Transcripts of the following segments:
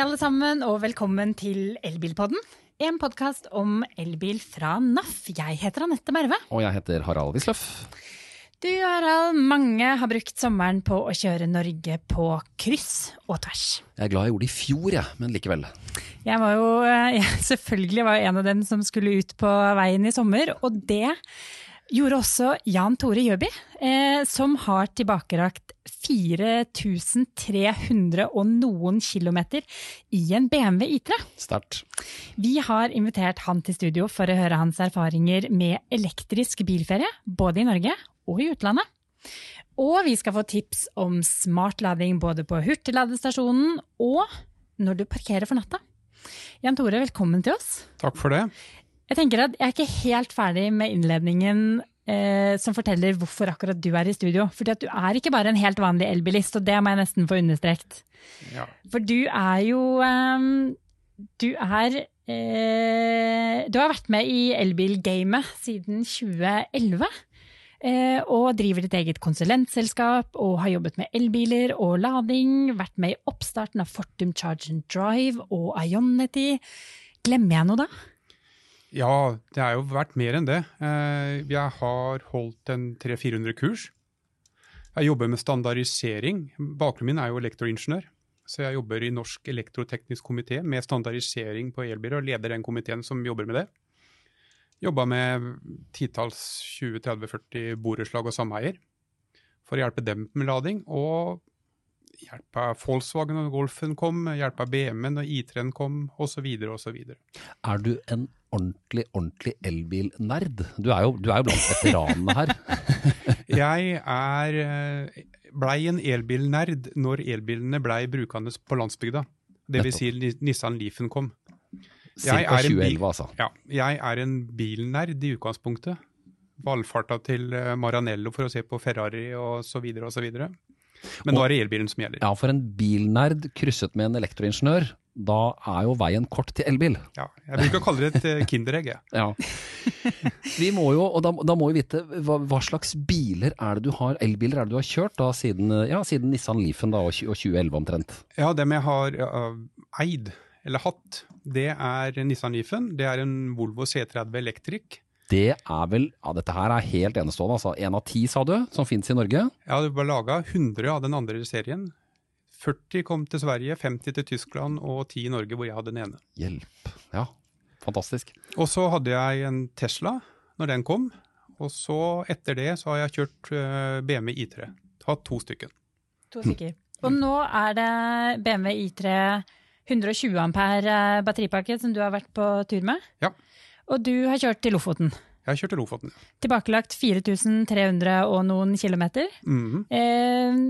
alle sammen, og velkommen til Elbilpodden. En podkast om elbil fra NAF. Jeg heter Anette Merve. Og jeg heter Harald Wisløff. Du Harald, mange har brukt sommeren på å kjøre Norge på kryss og tvers. Jeg er glad jeg gjorde det i fjor, jeg, men likevel. Jeg var jo jeg, selvfølgelig var en av dem som skulle ut på veien i sommer, og det gjorde også Jan Tore Gjøby, eh, som har tilbakerakt 4300 og noen kilometer i en BMW I3. Sterkt. Vi har invitert han til studio for å høre hans erfaringer med elektrisk bilferie, både i Norge og i utlandet. Og vi skal få tips om smartlading både på hurtigladestasjonen og når du parkerer for natta. Jan Tore, velkommen til oss. Takk for det. Jeg tenker at jeg er ikke helt ferdig med innledningen eh, som forteller hvorfor akkurat du er i studio. Fordi at du er ikke bare en helt vanlig elbilist, og det må jeg nesten få understreket. Ja. For du er jo eh, Du er eh, Du har vært med i elbilgamet siden 2011. Eh, og driver ditt eget konsulentselskap og har jobbet med elbiler og lading. Vært med i oppstarten av Fortum Charge and Drive og Ionity. Glemmer jeg noe da? Ja, det har jo vært mer enn det. Eh, Jeg har holdt en 300-400 kurs. Jeg jobber med standardisering. Bakgrunnen min er jo elektroingeniør. Så jeg jobber i Norsk elektroteknisk komité med standardisering på elbiler, og leder den komiteen som jobber med det. Jobba med titalls 20-30-40 borettslag og sameier for å hjelpe dem med lading. Og hjelpa Volkswagen og Golfen kom, hjelpa BMW-en og I3-en kom, osv. osv. Er du en ordentlig, ordentlig elbilnerd? Du er jo, du er jo blant veteranene her. Jeg er eh, blei en elbilnerd når elbilene blei brukende på landsbygda. Dvs. Si Nissan Leafen kom. Jeg Cirka er en bil- 2011, altså. Ja, jeg er en bilnerd i utgangspunktet. Valfarta til eh, Maranello for å se på Ferrari og så videre og så videre. Men nå er det elbilen som gjelder. Ja, for en bilnerd krysset med en elektroingeniør, da er jo veien kort til elbil. Ja, jeg bruker å kalle det et eh, kinderegg. Ja. Vi må jo, og da, da må vi vite, hva, hva slags biler er det du har, elbiler er det du har kjørt da siden, ja, siden Nissan Leafen da, og, 2011 omtrent? Ja, dem jeg har uh, eid, eller hatt, det er Nissan Leafen. Det er en Volvo C30 Electric. Det er vel, ja dette her er helt enestående, altså en av ti sa du, som finnes i Norge. Ja, det var laga 100 av den andre serien. 40 kom til Sverige, 50 til Tyskland og 10 i Norge, hvor jeg hadde den ene. Hjelp, ja, fantastisk. Og så hadde jeg en Tesla når den kom. Og så etter det så har jeg kjørt eh, BMW I3. Hatt to stykker. To stykker. Og nå er det BMW I3 120 ampere batteripakke som du har vært på tur med. Ja. Og du har kjørt til Lofoten. Jeg har kjørt til Lofoten. Tilbakelagt 4300 og noen kilometer. Mm. Eh,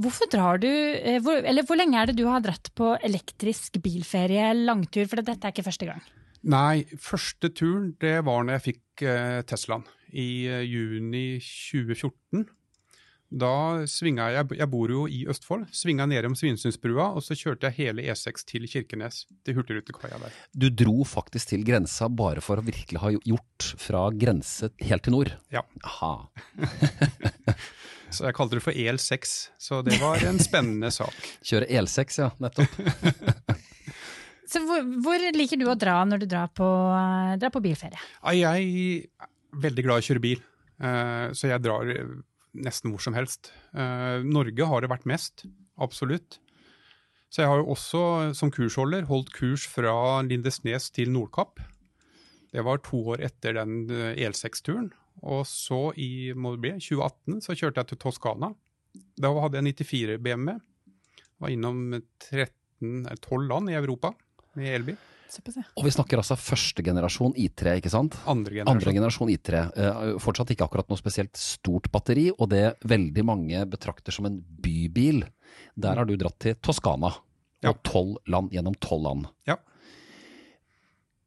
hvorfor drar du eh, hvor, Eller hvor lenge er det du har dratt på elektrisk bilferie langtur? For dette er ikke første gang. Nei, første turen det var når jeg fikk eh, Teslaen i eh, juni 2014. Da svinga jeg, jeg bor jo i Østfold, svinga nedom Svinesundsbrua, og så kjørte jeg hele E6 til Kirkenes, til Hurtigrutekaia der. Du dro faktisk til grensa bare for å virkelig ha gjort fra grense helt til nord. Ja. Aha. Så jeg kalte det for EL6, så det var en spennende sak. Kjøre EL6, ja, nettopp. Så hvor, hvor liker du å dra når du drar på, eh, drar på bilferie? Ja, Jeg er veldig glad i å kjøre bil, eh, så jeg drar eh, nesten hvor som helst. Eh, Norge har det vært mest, absolutt. Så jeg har jo også som kursholder holdt kurs fra Lindesnes til Nordkapp. Det var to år etter den eh, EL6-turen. Og så i må det bli, 2018 så kjørte jeg til Toskana. Da hadde jeg 94 BMW. Var innom 13, 12 land i Europa med elbil. Og vi snakker altså første generasjon I3, ikke sant? Andre generasjon. Andre generasjon I3. Eh, fortsatt ikke akkurat noe spesielt stort batteri, og det veldig mange betrakter som en bybil. Der har du dratt til Toskana, og tolv land gjennom tolv land. Ja.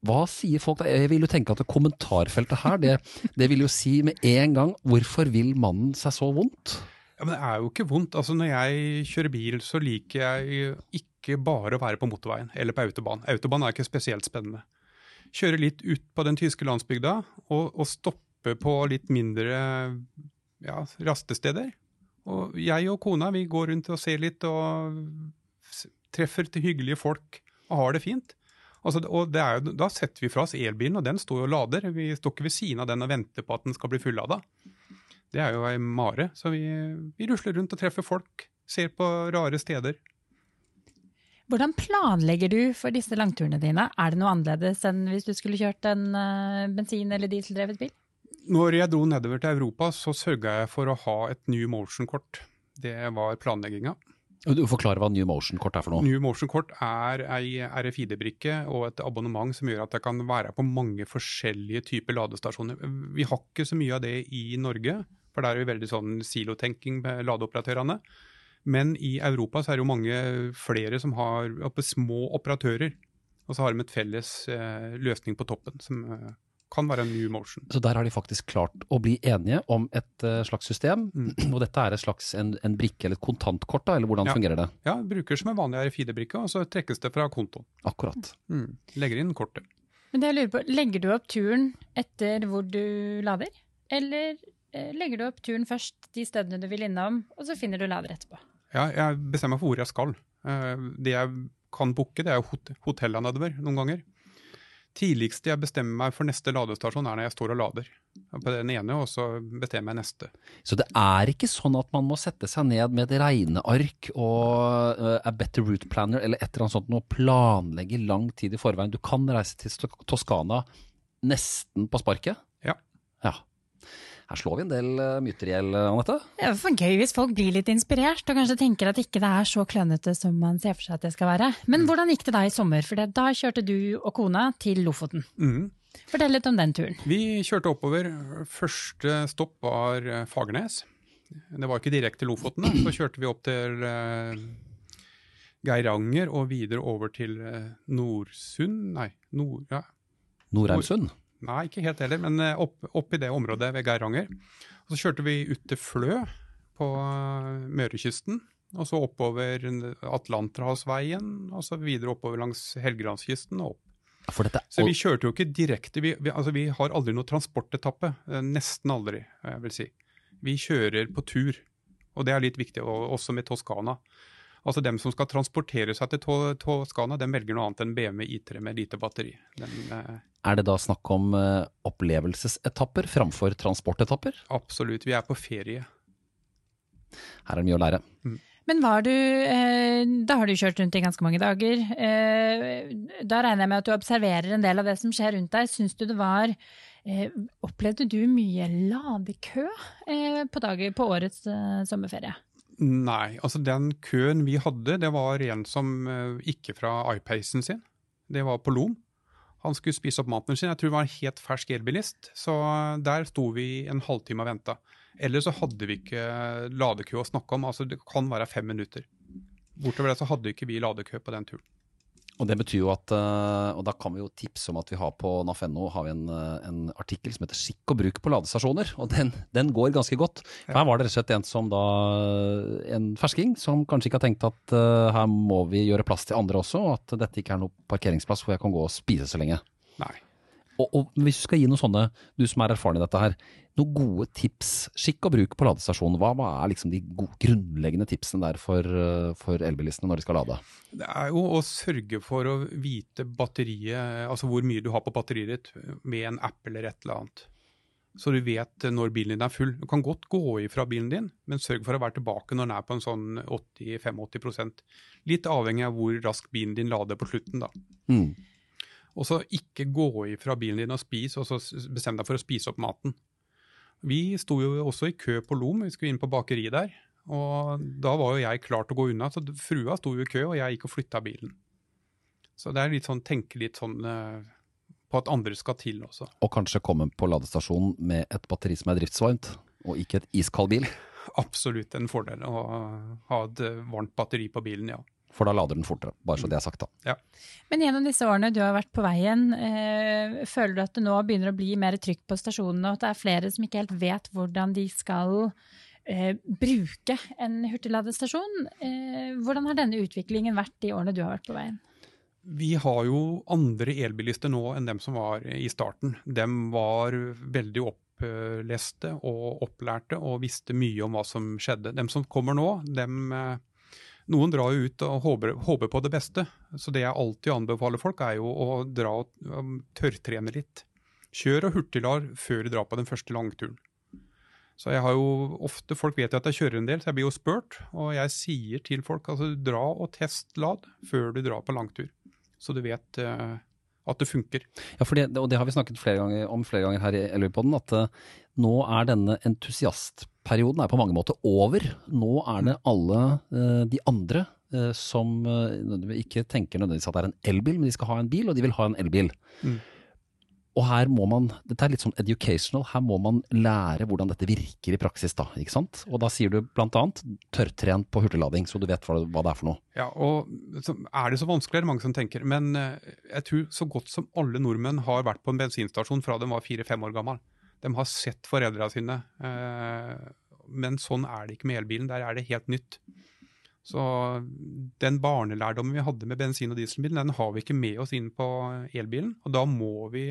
Hva sier folk da? Jeg vil jo tenke at det kommentarfeltet her, det, det vil jo si med en gang hvorfor vil mannen seg så vondt? Ja, men Det er jo ikke vondt. Altså Når jeg kjører bil, så liker jeg ikke bare å være på motorveien eller på autobahn. Autobahn er ikke spesielt spennende. Kjøre litt ut på den tyske landsbygda og, og stoppe på litt mindre ja, rastesteder. Og jeg og kona vi går rundt og ser litt og treffer til hyggelige folk og har det fint. Altså, og det er jo, Da setter vi fra oss elbilen, og den står jo og lader. Vi står ikke ved siden av den og venter på at den skal bli fullada. Det er jo ei mare. Så vi, vi rusler rundt og treffer folk. Ser på rare steder. Hvordan planlegger du for disse langturene dine? Er det noe annerledes enn hvis du skulle kjørt en uh, bensin- eller dieseldrevet bil? Når jeg dro nedover til Europa, så sørga jeg for å ha et New Motion-kort. Det var planlegginga. Du forklarer hva New Motion-kort er for noe? New Motion-kort er ei RFID-brikke og et abonnement som gjør at jeg kan være på mange forskjellige typer ladestasjoner. Vi har ikke så mye av det i Norge, for der er det veldig sånn silotenking med ladeoperatørene. Men i Europa så er det jo mange flere som har små operatører. Og så har de et felles eh, løsning på toppen, som eh, kan være en new motion. Så der har de faktisk klart å bli enige om et uh, slags system. Mm. Og dette er et slags en, en, brikke eller et kontantkort, da, eller hvordan ja. fungerer det? Ja, bruker som en vanlig RFID-brikke, og så trekkes det fra kontoen. Akkurat. Mm. Legger inn kortet. Men det jeg lurer på, Legger du opp turen etter hvor du lader, eller eh, legger du opp turen først de stedene du vil innom, og så finner du lader etterpå? Ja, jeg bestemmer for hvor jeg skal. Uh, det jeg kan booke, det er hot hotellene nedover noen ganger tidligste jeg bestemmer meg for neste ladestasjon, er når jeg står og lader. På den ene, og så bestemmer jeg neste. Så det er ikke sånn at man må sette seg ned med et regneark og uh, a better route planner eller et eller annet sånt og planlegge lang tid i forveien. Du kan reise til Toskana nesten på sparket? Ja. ja. Her slår vi en del uh, myter i hjel, Anette. Det er for gøy hvis folk blir litt inspirert og kanskje tenker at ikke det er så klønete som man ser for seg at det skal være. Men mm. hvordan gikk det da i sommer? For da kjørte du og kona til Lofoten. Mm. Fortell litt om den turen. Vi kjørte oppover. Første stopp var eh, Fagernes. Det var ikke direkte Lofoten. Da. Så kjørte vi opp til Geiranger og videre over til Nordsund Nei, Nord... Ja. Nordheimsund? Nei, ikke helt heller, men eh, opp, opp i det området ved Geiranger. Og så kjørte vi ut til Flø på eh, Mørekysten. Og så oppover Atlanterhavsveien, og så videre oppover langs Helgelandskysten og opp. Så vi kjørte jo ikke direkte. Vi, vi, altså vi har aldri noe transportetappe. Eh, nesten aldri, jeg vil si. Vi kjører på tur. Og det er litt viktig, også med Toskana. Altså Dem som skal transportere seg til Toskana, dem velger noe annet enn BMW I3 med lite batteri. Den, eh... Er det da snakk om eh, opplevelsesetapper framfor transportetapper? Absolutt. Vi er på ferie. Her er det mye å lære. Mm. Men var du eh, Da har du kjørt rundt i ganske mange dager. Eh, da regner jeg med at du observerer en del av det som skjer rundt deg. Syns du det var eh, Opplevde du mye ladekø eh, på, dager, på årets sommerferie? Nei, altså den køen vi hadde, det var en som uh, ikke fra iPacen sin. Det var på Lom. Han skulle spise opp maten sin. Jeg tror det var en helt fersk elbilist. Så der sto vi en halvtime og venta. Eller så hadde vi ikke ladekø å snakke om. Altså det kan være fem minutter. Bortover det så hadde ikke vi ladekø på den turen. Og det betyr jo at, eh, og da kan vi jo tipse om at vi har på NAF.no har vi en, eh, en, artikkel som heter 'Skikk og bruk på ladestasjoner'. Og den, den går ganske godt. Ja. Her var det rett og slett en som da, en fersking som kanskje ikke har tenkt at uh, her må vi gjøre plass til andre også, og at dette ikke er noe parkeringsplass hvor jeg kan gå og spise så lenge. Nei. Og, og, hvis du skal gi noen sånne, du som er erfaren i dette her, noen gode tips, skikk og bruk på ladestasjonen. Hva, hva er liksom de gode, grunnleggende tipsene der for, eh, for, elbilistene når de skal lade? Det er jo å sørge for å vite batteriet, altså hvor mye du har på batteriet ditt med en app eller et eller annet. Så du vet når bilen din er full. Du kan godt gå ifra bilen din, men sørg for å være tilbake når den er på en sånn 80-85 Litt avhengig av hvor raskt bilen din lader på slutten, da. Mm. Og så ikke gå ifra bilen din og spise, og så bestem deg for å spise opp maten. Vi sto jo også i kø på Lom, vi skulle inn på bakeriet der. Og da var jo jeg klar til å gå unna, så frua sto jo i kø, og jeg gikk og flytta bilen. Så det er litt sånn, tenke litt sånn uh, på at andre skal til også. Og kanskje komme på ladestasjonen med et batteri som er driftsvarmt, og ikke et iskald bil? Absolutt en fordel å ha et varmt batteri på bilen, ja. For da lader den fortere, bare så det er sagt. da. Ja. Men gjennom disse årene du har vært på veien, øh, føler du at det nå begynner å bli mer trykk på stasjonene, og at det er flere som ikke helt vet hvordan de skal øh, bruke en hurtigladestasjon? Uh, hvordan har denne utviklingen vært de årene du har vært på veien? Vi har jo andre elbilister nå enn dem som var i starten. Dem var veldig oppleste og opplærte og visste mye om hva som skjedde. Dem som kommer nå, dem Noen drar jo ut og håper, håper, på det beste. Så det jeg alltid anbefaler folk, er jo å dra og tørrtrene litt. Kjør og hurtiglar før du drar på den første langturen. Så jeg har jo ofte, Folk vet jo at jeg kjører en del, så jeg blir jo spurt. Og jeg sier til folk altså dra og test lad før du drar på langtur. Så du vet uh, at det funker. Ja, det, og det har vi snakket flere ganger, om flere ganger her i LU-podden, at uh, nå er denne entusiastperioden er på mange måter over. Nå er det alle uh, de andre som ikke tenker nødvendigvis at det er en elbil, men de skal ha en bil, og de vil ha en elbil. Mm. Og her må man, dette er litt sånn educational, her må man lære hvordan dette virker i praksis. da, ikke sant? Og da sier du bl.a. tørrtrent på hurtiglading, så du vet hva, hva, det er for noe. Ja, og så er det så vanskelig, er det mange som tenker. Men eh, jeg tror så godt som alle nordmenn har vært på en bensinstasjon fra de var fire-fem år gammel. De har sett foreldra sine. Eh, men sånn er det ikke med elbilen. Der er det helt nytt. Så den barnelærdommen vi hadde med bensin- og dieselbilen, den har vi ikke med oss inn på elbilen. Og da må vi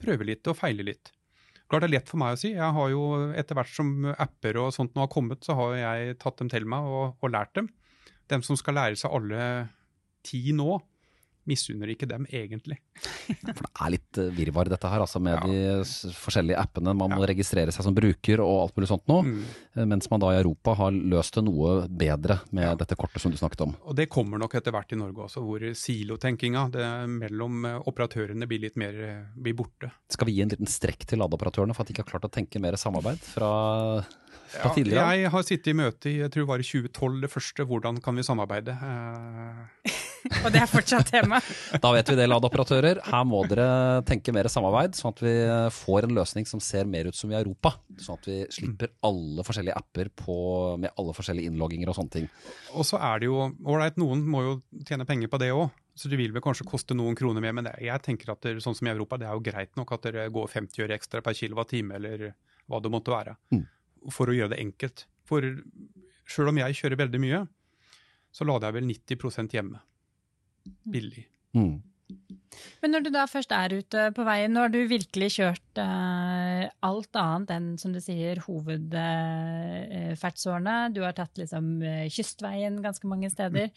prøve litt og feile litt. Klart det er lett for meg å si. Jeg har jo Etter hvert som apper og sånt nå har kommet, så har jeg tatt dem til meg og, og lært dem. Dem som skal lære seg alle ti nå, misunner ikke dem egentlig. For det er litt eh, virvar dette her, altså med ja. de forskjellige appene. Man må registrere seg som bruker og alt mulig sånt nå. Mm. Eh, mens man da i Europa har løst det noe bedre med ja. dette kortet som du snakket om. Og det kommer nok etter hvert i Norge også, hvor silotenkinga mellom eh, operatørene blir litt mer blir borte. Skal vi gi en liten strekk til ladeoperatørene for at de ikke har klart å tenke mer samarbeid fra fra tidligere? Jeg har sittet i møte i jeg tror det var i 2012, det første. Hvordan kan vi samarbeide? Uh... og det er fortsatt tema? da vet vi det, ladeoperatører. Her må dere tenke mer samarbeid, sånn at vi får en løsning som ser mer ut som i Europa. Sånn at vi slipper alle forskjellige apper på, med alle forskjellige innlogginger og sånne ting. Og så er det jo ålreit, noen må jo tjene penger på det òg. Så det vil vel kanskje koste noen kroner mer, men jeg tenker at det, sånn som i Europa, det er jo greit nok at dere går 50 øre ekstra per kilowattime, eller hva det måtte være. Mm for å gjøre det enkelt. For sjøl om jeg kjører veldig mye, så lader jeg vel 90% hjemme. Billig. Mm. Men når du da først er ute på veien, nå har du virkelig kjørt uh, alt annet enn som du sier, hovedferdsårene. Uh, du har tatt liksom uh, kystveien ganske mange steder.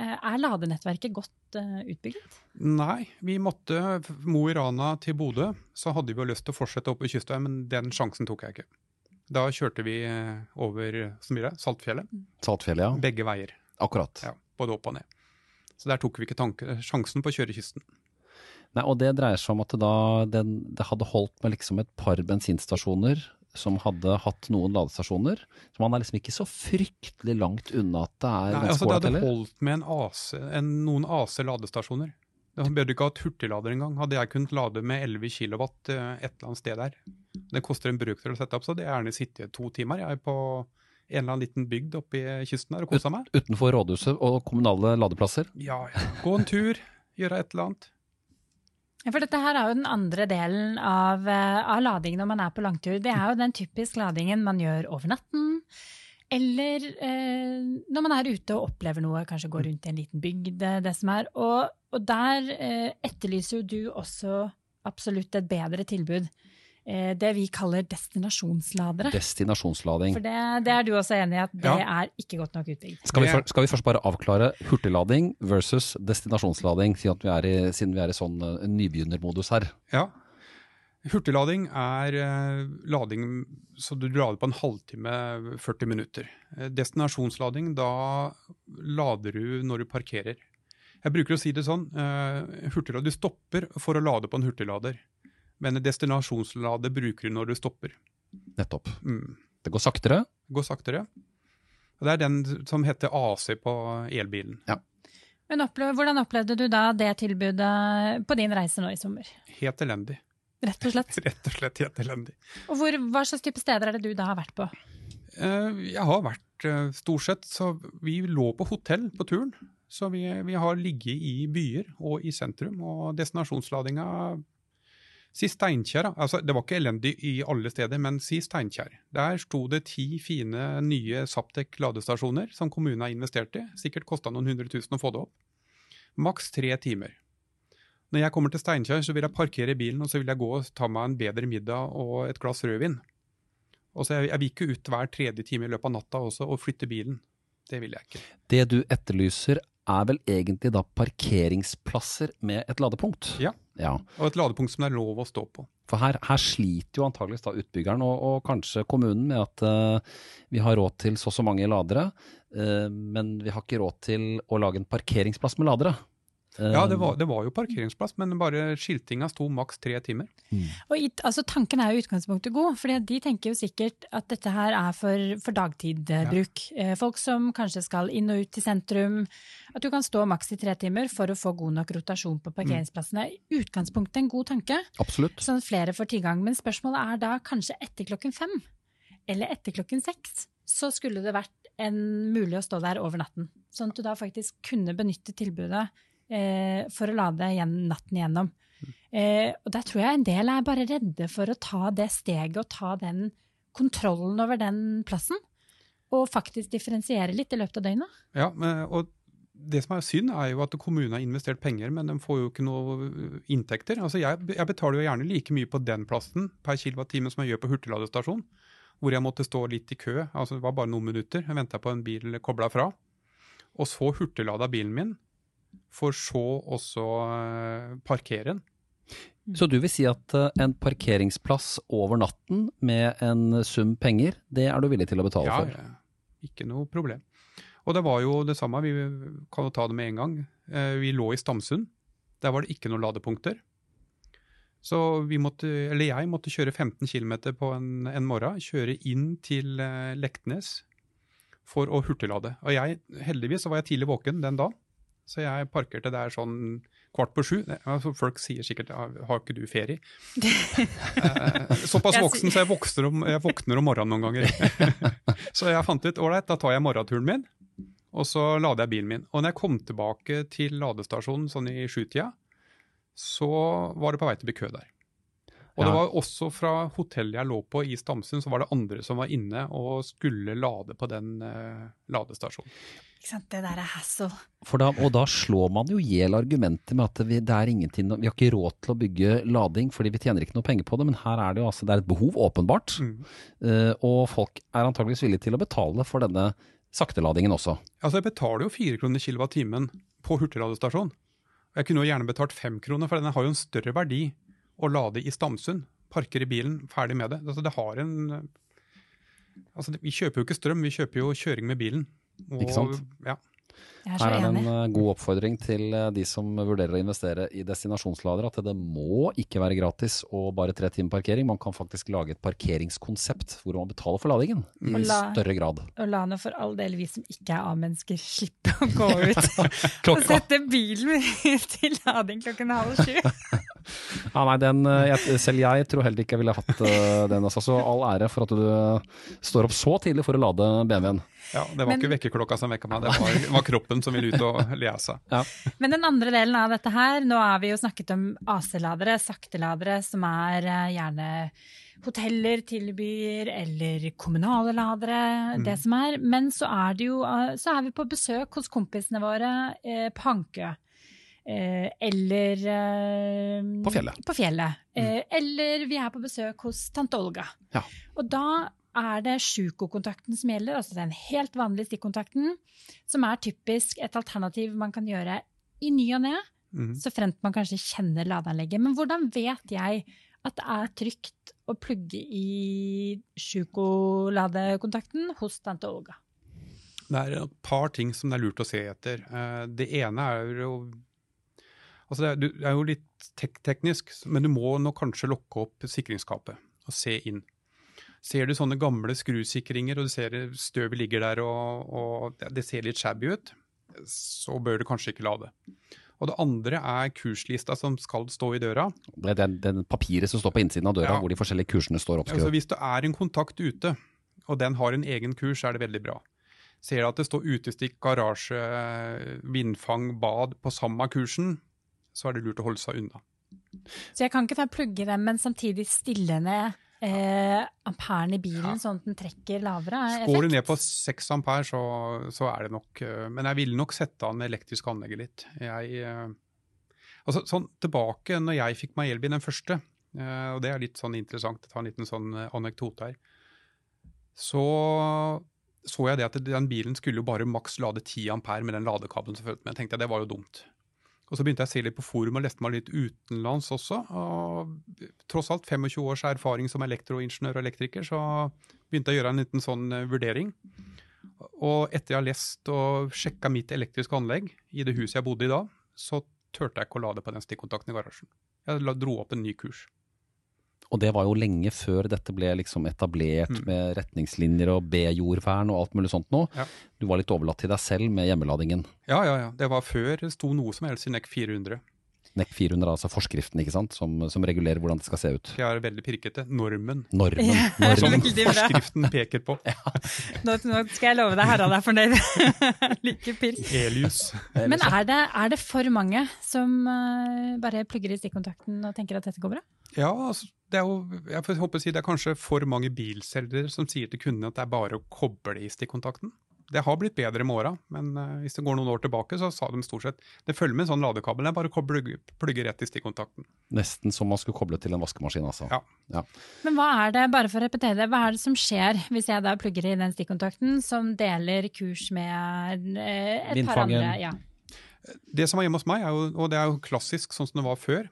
Uh, er ladenettverket godt utbygget? Nei, vi måtte Mo i Rana til Bodø. Så hadde vi jo lyst til å fortsette opp i kystveien, men den sjansen tok jeg ikke. Da kjørte vi eh, over så mye, Saltfjellet. Saltfjellet, ja. Begge veier. Akkurat. Ja, Både opp og ned. Så der tok vi ikke tanke, sjansen på å kjøre kysten. Nei, og det dreier seg om at det, da, den, det hadde holdt med liksom et par bensinstasjoner som hadde hatt noen ladestasjoner. Så man er liksom ikke så fryktelig langt unna at det er Nei, altså Det hadde holdt med en AC, en, noen AC-ladestasjoner. Det burde ikke hatt hurtiglader engang. Hadde jeg kunnet lade med 11 kW eh, et eller annet sted der. Det koster en brukdel å sette opp, så det er gjerne sittet to timer jeg på en eller annen liten bygd oppe i kysten her og kosa meg. Utenfor rådhuset og kommunale ladeplasser? Ja, ja. Gå en tur, gjøre et eller annet. Ja, for dette her er jo den andre delen av, eh, av lading når man er på langtur. Det er jo den typisk ladingen man gjør over natten. Eller eh, når man er ute og opplever noe, kanskje går rundt i en liten bygd. det som er. Og, og der eh, etterlyser jo du også absolutt et bedre tilbud. Eh, det vi kaller destinasjonsladere. Destinasjonslading. For det, det, er du også enig i at det ja. er ikke godt nok utbygd. Skal, skal, vi først bare avklare hurtiglading versus destinasjonslading, siden vi er i, vi er i sånn uh, nybegynnermodus her? Ja, Hurtiglading er eh, lading så du lader på en halvtime, 40 minutter. Eh, destinasjonslading, da lader du når du parkerer. Jeg bruker å si det sånn, uh, du stopper for å lade på en hurtiglader. Men destinasjonslade bruker du når du stopper. Nettopp. Mm. Det går saktere? Det går saktere. Og det er den som heter AC på elbilen. Ja. Men oppleve, hvordan opplevde du da det tilbudet på din reise nå i sommer? Helt elendig. Rett og slett? Rett og slett helt elendig. Og hvor, Hva slags type steder er det du da har vært på? Eh, jeg har vært eh, stort sett så Vi lå på hotell på turen. Så vi, vi har ligget i byer og i sentrum. Og destinasjonsladinga Si Steinkjer. Altså, det var ikke elendig i alle steder, men si Steinkjer. Der sto det ti fine nye Saptek ladestasjoner som kommunen har investert i. Sikkert kosta noen hundre tusen å få det opp. Maks tre timer. Når jeg kommer til Steinkjer, så vil jeg parkere bilen og så vil jeg gå og ta meg en bedre middag og et glass rødvin. Og så jeg, jeg vil ikke ut hver tredje time i løpet av natta også og flytte bilen. Det vil jeg ikke. Det du etterlyser er vel egentlig da parkeringsplasser med et ladepunkt? Ja. ja. Og et ladepunkt som det er lov å stå på. For her, her sliter jo antageligvis da utbyggeren og, og kanskje kommunen med at uh, vi har råd til så og så mange ladere, uh, men vi har ikke råd til å lage en parkeringsplass med ladere. Ja, det var, det var, jo parkeringsplass, men bare skiltinga sto maks tre timer. Mm. Og i, altså, Tanken er jo i utgangspunktet god, for de tenker jo sikkert at dette her er for, for dagtidbruk. Ja. Eh, folk som kanskje skal inn og ut til sentrum. At du kan stå maks i tre timer for å få god nok rotasjon på parkeringsplassene. I utgangspunktet en god tanke, Absolutt. sånn at flere får tilgang. Men spørsmålet er da kanskje etter klokken fem eller etter klokken seks. Så skulle det vært en, mulig å stå der over natten. Sånn at du da faktisk kunne benytte tilbudet eh, for å lade igjen natten igjennom. Eh, og der tror jeg en del er bare redde for å ta det steget og ta den kontrollen over den plassen. Og faktisk differensiere litt i løpet av døgnet. Ja, og det som er synd, er jo at kommunen har investert penger, men de får jo ikke noe inntekter. Altså jeg, jeg, betaler jo gjerne like mye på den plassen per kilowattime som jeg gjør på hurtigladestasjon, hvor jeg måtte stå litt i kø. altså Det var bare noen minutter. Jeg venta på en bil kobla fra. Og så hurtiglada bilen min for så også uh, parkere den. Så du vil si at uh, en parkeringsplass over natten med en sum penger, det er du villig til å betale ja, for? Ja, ikke noe problem. Og det var jo det samme, vi kan jo ta det med en gang. Uh, vi lå i Stamsund. Der var det ikke noen ladepunkter. Så vi måtte, eller jeg måtte kjøre 15 km på en, en, morgen, kjøre inn til Leknes for å hurtiglade. Og jeg, heldigvis så var jeg tidlig våken den dagen. Så jeg parkerte der sånn kvart på sju. Altså, folk sier sikkert 'har ikke du ferie'? Eh, såpass voksen så jeg om, jeg våkner om morgenen noen ganger. så jeg fant ut ålreit, da tar jeg morgenturen min, og så lader jeg bilen min. Og når jeg kom tilbake til ladestasjonen sånn i sjutida, så var det på vei til å bli kø der. Og ja. det var også fra hotellet jeg lå på i Stamsund, så var det andre som var inne og skulle lade på den uh, ladestasjonen. Ikke sant, Det der er hassle. Da, og da slår man jo i hjel argumentet med at vi, det er ingenting, vi har ikke råd til å bygge lading fordi vi tjener ikke noe penger på det, men her er det jo altså, det er et behov, åpenbart. Mm. Uh, og folk er antageligvis villige til å betale for denne sakteladingen også. Altså Jeg betaler jo fire kroner kilowattimen på hurtigladestasjon. Jeg kunne jo gjerne betalt fem kroner, for den har jo en større verdi å lade i Stamsund. Parker i bilen, ferdig med det. Altså, det har en altså, Vi kjøper jo ikke strøm, vi kjøper jo kjøring med bilen. Og, ikke sant? Ja. Her er det en enig. god oppfordring til uh, de som vurderer å investere i destinasjonslader, at det må ikke være gratis og bare tre timer parkering. Man kan faktisk lage et parkeringskonsept hvor man betaler for ladingen i la, større grad. Og la nå for all del vi som ikke er A-mennesker slippe å gå ut og sette bilen til lading klokken halv sju. ja, nei, den, uh, jeg, selv jeg tror heller ikke jeg ville hatt den. Altså. Så all ære for at du står opp så tidlig for å lade BMW-en. Ja, Det var Men, ikke vekkerklokka som vekka meg, det var, var, kroppen som ville ut og lese. Ja. Men den andre delen av dette her, nå har vi jo snakket om AC-ladere, sakteladere, som er uh, gjerne hoteller tilbyr, eller kommunale ladere, mm. det som er. Men så er, det jo, uh, så er vi på besøk hos kompisene våre uh, på Hankø. eller På fjellet. På fjellet. Mm. eller vi er på besøk hos tante Olga. Ja. Og da er det sjukokontakten som gjelder, altså den helt vanlige stikkontakten, som er typisk et alternativ man kan gjøre i ny og ne, mm. så fremt man kanskje kjenner ladeanlegget. Men hvordan vet jeg at det er trygt å plugge i sjukoladekontakten hos tante Olga? Det er et par ting som det er lurt å se etter. Eh, det ene er jo Altså det er jo litt tek teknisk, men du må nok kanskje lokke opp sikringsskapet og se inn. Ser du sånne gamle skrusikringer, og du ser støvet ligger der og, og det ser litt shabby ut, så bør du kanskje ikke la det. Og det andre er kurslista som skal stå i døra. Det er den, den papiret som står på innsiden av døra, ja. hvor de forskjellige kursene står oppskrevet. Altså, hvis det er en kontakt ute, og den har en egen kurs, er det veldig bra. Ser du at det står utestikk, garasje, vindfang, bad på samme kursen, så er det lurt å holde seg unna. Så jeg kan ikke ta plugge dem, men samtidig stille ned eh, amperen i bilen, ja. sånn at den trekker lavere effekt? Går du ned på 6 ampere, så, så, er det nok uh, Men jeg ville nok sette an elektrisk anlegget litt. Jeg, uh, altså, sånn tilbake når jeg fikk meg elbil, den første, uh, og det er litt sånn interessant, jeg tar en liten sånn anekdote her, så så jeg det at den bilen skulle jo bare maks lade 10 ampere med den ladekabelen som fulgte med. Jeg tenkte jeg det var jo dumt. Og så begynte jeg å se litt på forum og leste meg litt utenlands også. og Tross alt 25 års erfaring som elektroingeniør og elektriker, så begynte jeg å gjøre en liten sånn uh, vurdering. Og etter jeg har lest og sjekka mitt elektriske anlegg i det huset jeg bodde i da, så turte jeg ikke å lade på den stikkontakten i garasjen. Jeg dro opp en ny kurs. Og det var jo lenge før dette ble liksom etablert Mm. med retningslinjer og B-jordvern og alt mulig sånt nå. Ja. Du var litt overlatt til deg selv med hjemmeladingen. Ja, ja, ja. Det var før det sto noe som helst i NEC 400. NEC 400, altså forskriften, ikke sant, som, som regulerer hvordan det skal se ut. Jeg er veldig pirkete. Normen. Normen. Ja. Normen. Som forskriften peker på. Nå, nå skal jeg love deg Harald er fornøyd. like pirk. Elius. Men er det, er det for mange som eh, bare plugger i stikkontakten og tenker at dette går bra? Ja, altså, det er jo, jeg håper å si det er kanskje for mange bilselgere som sier til kundene at det er bare å koble i stikkontakten. Det har blitt bedre med åra, men eh, hvis det går noen år tilbake, så sa de stort sett det følger med en sånn ladekabel. Det er bare å plugge rett i stikkontakten. Nesten som man skulle koble til en vaskemaskin, altså. Ja. Men hva er det, bare for å repetere det, hva er det som skjer hvis jeg da plugger i den stikkontakten som deler kurs med eh, et par andre? Ja. Det som var hjemme hos meg, er jo, og det er jo klassisk sånn som det var før,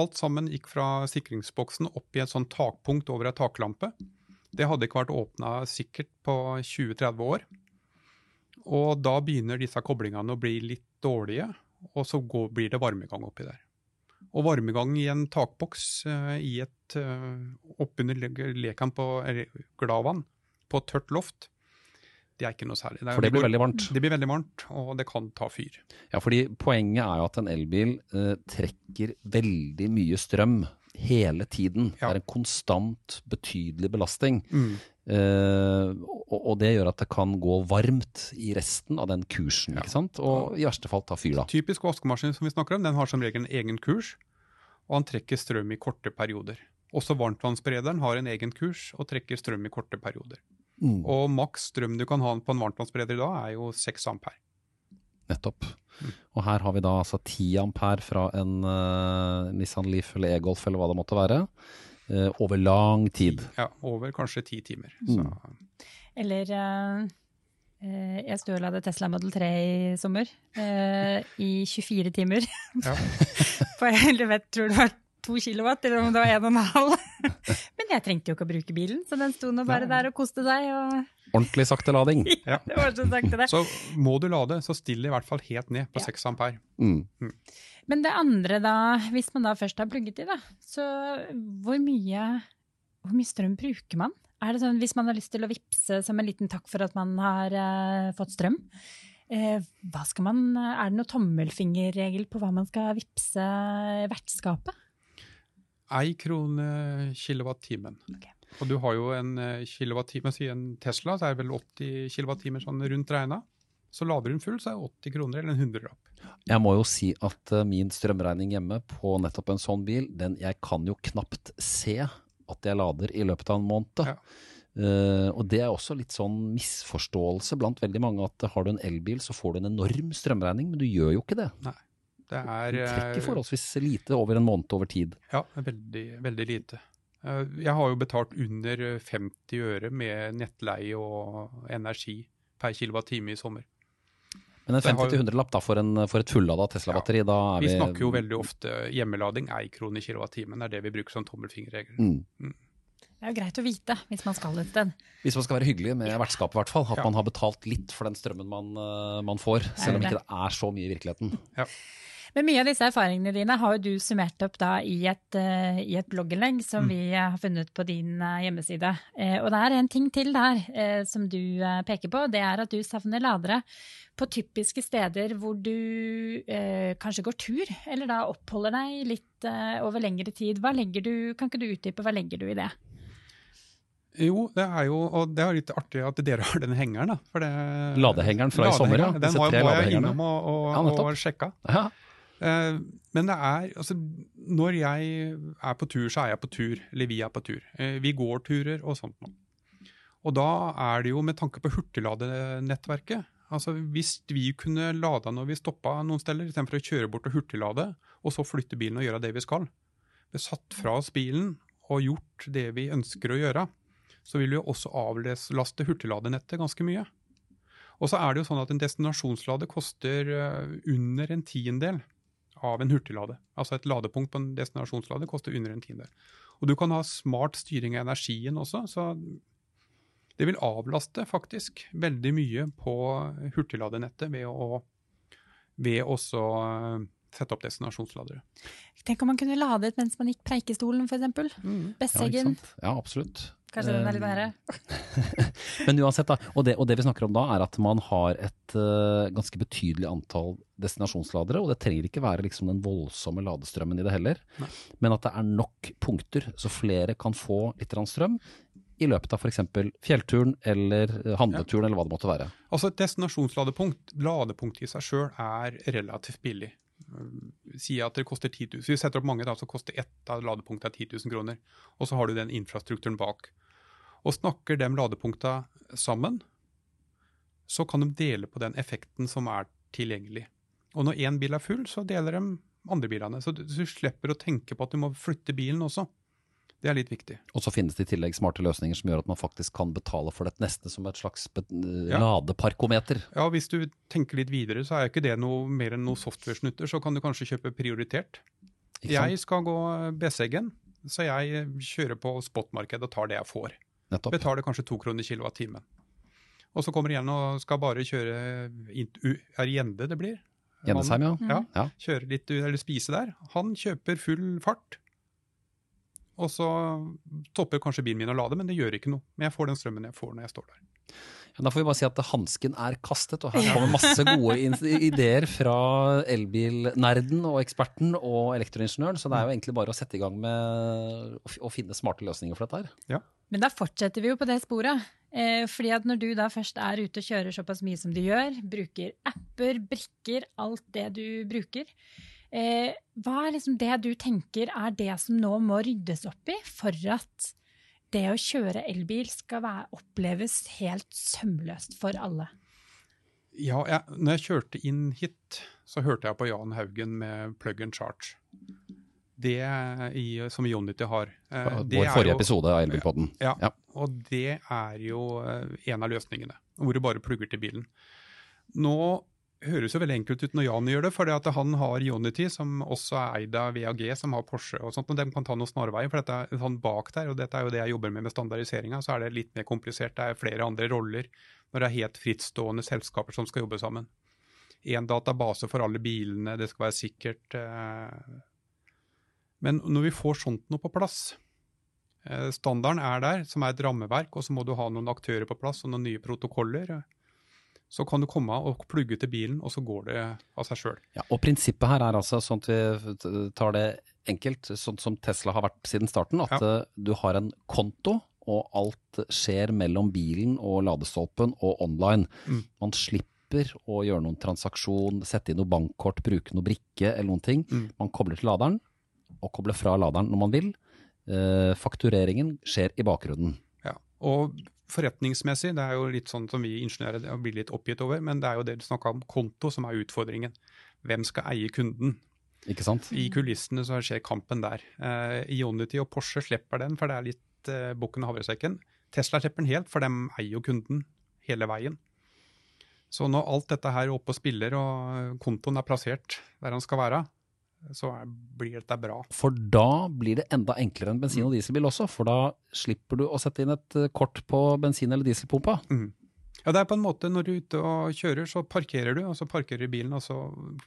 alt sammen gikk fra sikringsboksen opp i et sånt takpunkt over ei taklampe. Det hadde ikke vært åpna sikkert på 20-30 år. Og da begynner disse koblingene å bli litt dårlige, og så går, blir det varmegang oppi der. Og varmegang i en takboks uh, i et uh, oppunder lekan på gladvann, på tørt loft, det er ikke noe særlig. er- For det blir veldig varmt. Det blir veldig varmt, og det kan ta fyr. Ja, fordi poenget er jo at en elbil eh, trekker veldig mye strøm hele tiden. Ja. Det er en konstant, betydelig belastning. Mm. Uh, og, og det gjør at det kan gå varmt i resten av den kursen, Ja. ikke sant? Og i verste fall ta fyr, da. Typisk vaskemaskin som vi snakker om, den har som regel en egen kurs, og han trekker strøm i korte perioder. Også varmtvannsberederen har en egen kurs og trekker strøm i korte perioder. Mm. Og maks strøm du kan ha på en varmtvannsbereder i dag, er jo 6 ampere. Nettopp. Mm. Og her har vi da altså 10 ampere fra en uh, Nissan Leaf eller E-Golf eller hva det måtte være, uh, over lang tid. Ja, over kanskje 10 timer. Mm. Eller eh, eh, jeg lagde Tesla Model 3 i sommer. eh, I 24 timer. ja. For jeg vet, tror det var to kilowatt, eller om det var en og en halv. Men jeg trengte jo ikke å bruke bilen, så den sto nå bare der og koste seg. Og Ordentlig sakte lading. Ja. det var så sakte, det. så må du lade, så still i hvert fall helt ned på Ja. 6 ampere. Mm. Men det andre, da, hvis man da først har plugget i, da, så hvor mye, hvor mye strøm bruker man? Er det sånn hvis man har lyst til å vippse som en liten takk for at man har eh, fått strøm? Eh, hva skal man, er det noen tommelfingerregel på hva man skal vippse vertskapet? Ei krone kilowattimen. Ok. Og du har jo en eh, kilowattime, si en Tesla, så er det vel 80 kilowattimer sånn rundt regna. Så lader hun full, så er det 80 kroner eller en hundrelapp. Jeg må jo si at eh, min strømregning hjemme på nettopp en sånn bil, den jeg kan jo knapt se at jeg lader i løpet av en måned. Ja. Uh, og det er også litt sånn misforståelse blant veldig mange at har du en elbil så får du en enorm strømregning, men du gjør jo ikke det. Det er du trekker forholdsvis lite over en måned over tid. Ja, veldig, veldig lite. Eh, Jeg har jo betalt under 50 øre med nettleie og energi per kilowattime i sommer. Men en Det har jo- 50-100-lapp for, for et fullada Tesla-batteri, da er Vi vi snakker jo veldig ofte hjemmelading, ei krone i kilowattimen. Det er det vi bruker som tommelfingerregel. mm. Det er jo greit å vite hvis man skal et sted. Hvis man skal være hyggelig med vertskapet, i hvert fall. At Ja. man har betalt litt for den strømmen man, eh, man får. Selv om det. ikke det er så mye i virkeligheten. Men mye av disse erfaringene dine har jo du summert opp da i et, uh, i et blogginnlegg som Mm. vi har funnet på din uh, hjemmeside. Uh, og det er en ting til der eh, som du eh, peker på. Det er at du savner ladere på typiske steder hvor du eh, kanskje går tur, eller da oppholder deg litt eh, over lengre tid. Hva legger du, kan ikke du utdype, hva legger du i det? Jo, det er jo og det er litt artig at dere har den hengeren. da. For det, Ladehengeren fra i sommer, ja. Den var, tre var jeg innom og, og, Ja, og sjekka. Ja. Eh, men det er altså Når jeg er på tur, så er jeg på tur. Eller vi er på tur. Eh, vi går turer og sånt noe. Og da er det jo med tanke på hurtigladenettverket. Altså Hvis vi kunne lada når vi stoppa noen steder, istedenfor å kjøre bort og hurtiglade, og så flytte bilen og gjøre det vi skal. Vi satt fra oss bilen og gjort det vi ønsker å gjøre. så vil vi også avlaste hurtigladenettet ganske mye. Og så er det jo sånn at en destinasjonslade koster eh, under en tiendedel av en hurtiglade. Altså et ladepunkt på en destinasjonslade koster under en tiende. Og du kan ha smart styring av energien også, så det vil avlaste faktisk veldig mye på hurtigladenettet ved å ved også sette opp destinasjonsladere. Tenk om man kunne ladet mens man gikk Preikestolen, f.eks. Mm. Besseggen. Ja, ja, absolutt. Kanskje den er litt nære. Men uansett, da, og det, og det vi snakker om da, er at man har et uh, ganske betydelig antall destinasjonsladere. Og det trenger ikke være liksom den voldsomme ladestrømmen i det heller. Nei. Men at det er nok punkter, så flere kan få litt strøm i løpet av f.eks. fjellturen eller handleturen ja. eller hva det måtte være. Altså Et destinasjonsladepunkt, ladepunkt i seg sjøl, er relativt billig. Um, Si at det koster 10 000. Vi setter opp mange, da, så koster ett av ladepunktene 10 000 kroner. Og så har du den infrastrukturen bak. Og snakker de ladepunktene sammen, så kan de dele på den effekten som er tilgjengelig. Og når én bil er full, så deler de andre bilene. Så du, du slipper å tenke på at du må flytte bilen også. Det er litt viktig. Og så finnes det i tillegg smarte løsninger som gjør at man faktisk kan betale for det neste som et slags Ja. ladeparkometer. Ja, Hvis du tenker litt videre, så er jo ikke det noe mer enn noe software-snutter. Så kan du kanskje kjøpe prioritert. Jeg skal gå Besseggen, så jeg kjører på spotmarkedet og tar det jeg får. Nettopp. Betaler kanskje to kroner kilowattimen. Og så kommer igjen og skal bare kjøre Er det Gjende det blir? Gjennesheim, ja. Ja, Ja. kjøre litt, eller spise der. Han kjøper full fart. Og så topper kanskje bilen min å lade, men det gjør ikke noe. Men jeg får den strømmen jeg får når jeg står der. Ja, Da får vi bare si at hansken er kastet, og her kommer masse gode ideer fra elbilnerden og eksperten og elektroingeniøren. Så det er jo egentlig bare å sette i gang med å finne smarte løsninger for dette her. Men da fortsetter vi jo på det sporet. Eh, fordi at når du da først er ute og kjører såpass mye som du gjør, bruker apper, brikker, alt det du bruker, eh, hva er liksom det du tenker er det som nå må ryddes opp i for at det å kjøre elbil skal være, oppleves helt sømløst for alle? Ja, jeg, når jeg kjørte inn hit, så hørte jeg på Jan Haugen med Plug and Charge. Det i, som Jonity har. eh, det Vår er forrige jo- episode av Elbilpodden. Ja, Ja. og det er jo eh, en av løsningene, hvor du bare plugger til bilen. Nå høres jo veldig enkelt ut når Jan gjør det, for han har Unity, som også er eid av VAG, som har Porsche og sånt, og de kan ta noen snarveier, for dette er sånn bak der, og dette er jo det jeg jobber med med standardiseringa, så er det litt mer komplisert. Det er flere andre roller når det er helt frittstående selskaper som skal jobbe sammen. Én database for alle bilene, det skal være sikkert. eh. Men når vi får sånt noe på plass, Eh, Standarden er der, som er et rammeverk, og så må du ha noen aktører på plass og noen nye protokoller. Så kan du komme og plugge til bilen, og så går det av seg sjøl. Ja, og prinsippet her er altså, sånn at vi tar det enkelt, sånn som Tesla har vært siden starten, at ja. du har en konto, og alt skjer mellom bilen og ladestolpen og online. Mm. Man slipper å gjøre noen transaksjon, sette inn noe bankkort, bruke noe brikke eller noen ting. Mm. Man kobler til laderen, og kobler fra laderen når man vil. Eh, faktureringen skjer i bakgrunnen. Ja. Og forretningsmessig, det er jo litt sånn som vi ingeniører blir litt oppgitt over, men det er jo det du snakka om, konto, som er utfordringen. Hvem skal eie kunden? Ikke sant? I kulissene så skjer kampen der. Uh, Ionity og Porsche slipper den, for det er litt uh, bukken og havresekken. Tesla slipper den helt, for de eier jo kunden hele veien. Så når alt dette her er oppe og spiller, og kontoen er plassert der han skal være, så blir dette bra. For da blir det enda enklere enn bensin- og dieselbil også, for da slipper du å sette inn et eh, kort på bensin- eller dieselpumpa. Mm. Ja, det er på en måte Når du er ute og kjører, så parkerer du, og så parkerer du bilen, og så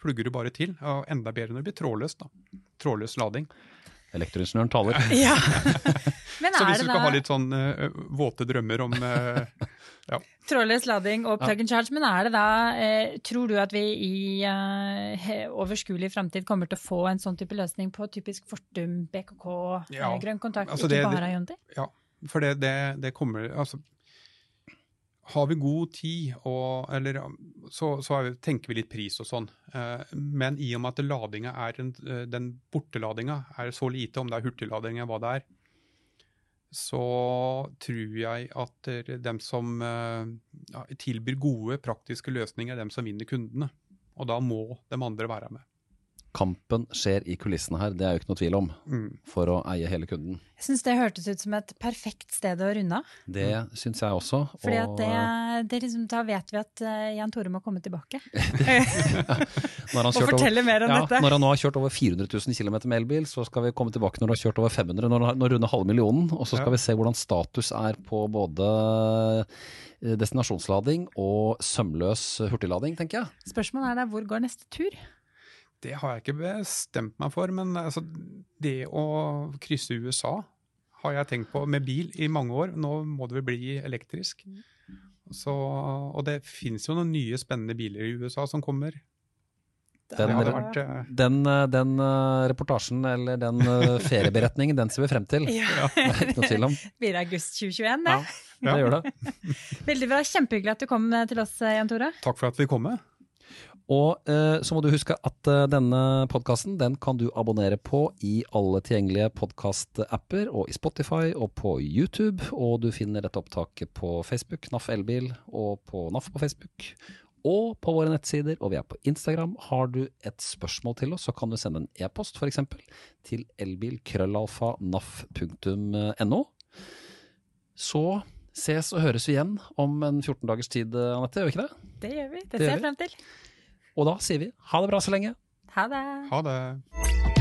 plugger du bare til. Og enda bedre når det blir trådløst. da. Trådløs lading. Elektroingeniøren taler. Ja. Men Så hvis du skal ha litt sånn uh, våte drømmer om eh, trådløs lading og plug and charge, men er det da uh, Tror du at vi i overskuelig framtid kommer til å få en sånn type løsning på typisk Fortum, BKK, Ja, grønn kontakt, altså ikke det- bare Jonti? Ja, for det, det, det kommer Altså, har vi god tid, og, eller, så, så er vi, tenker vi litt pris og sånn. Eh, men i og med at ladinga er en, eh, den borteladinga er så lite, om det er hurtiglading eller hva det er, så tror jeg at eh, dem som ja, tilbyr gode, praktiske løsninger, er dem som vinner kundene. Og da må de andre være med. Kampen skjer i kulissene her, det er jo ikke noe tvil om. Mm. For å eie hele kunden. Jeg syns det hørtes ut som et perfekt sted å runde av. Det syns jeg også. Fordi at og- det, det liksom, da vet vi at eh, Jan Tore må komme tilbake Når han og fortelle over- mer om ja, dette. Når han nå har kjørt over 400 000 km med elbil, så skal vi komme tilbake når du har kjørt over 500, når du har- rundet halve millionen. Og så skal Ja. vi se hvordan status er på både eh, destinasjonslading og sømløs hurtiglading, tenker jeg. Spørsmålet er da hvor går neste tur? Det har jeg ikke bestemt meg for, men altså, det å krysse USA har jeg tenkt på med bil i mange år. Nå må det vel bli elektrisk. Så, og det finnes jo noen nye spennende biler i USA som kommer. Den, det Ja. vært, eh, den, eh, den eh, reportasjen, eller den ferieberetningen, den ser vi frem til. Ja. Det er ikke noe tvil om. Blir august 2021, det? Ja. Det gjør det. Veldig bra. Kjempehyggelig at du kom til oss, Jan Tore. takk for at vi kom med. Og eh, så må du huske at eh, denne podkasten den kan du abonnere på i alle tilgjengelige podkastapper, og i Spotify og på YouTube. Og du finner dette opptaket på Facebook, NAF Elbil, og på NAF på Facebook. Og på våre nettsider, og vi er på Instagram. Har du et spørsmål til oss, så kan du sende en e-post f.eks. til elbilkrøllalfa.naf.no. Så ses og høres vi igjen om en 14 dagers tid, Anette, gjør vi ikke det? Det gjør vi. Det, Det ser jeg frem til. Og da sier vi ha det bra så lenge. Ha det. Ha det.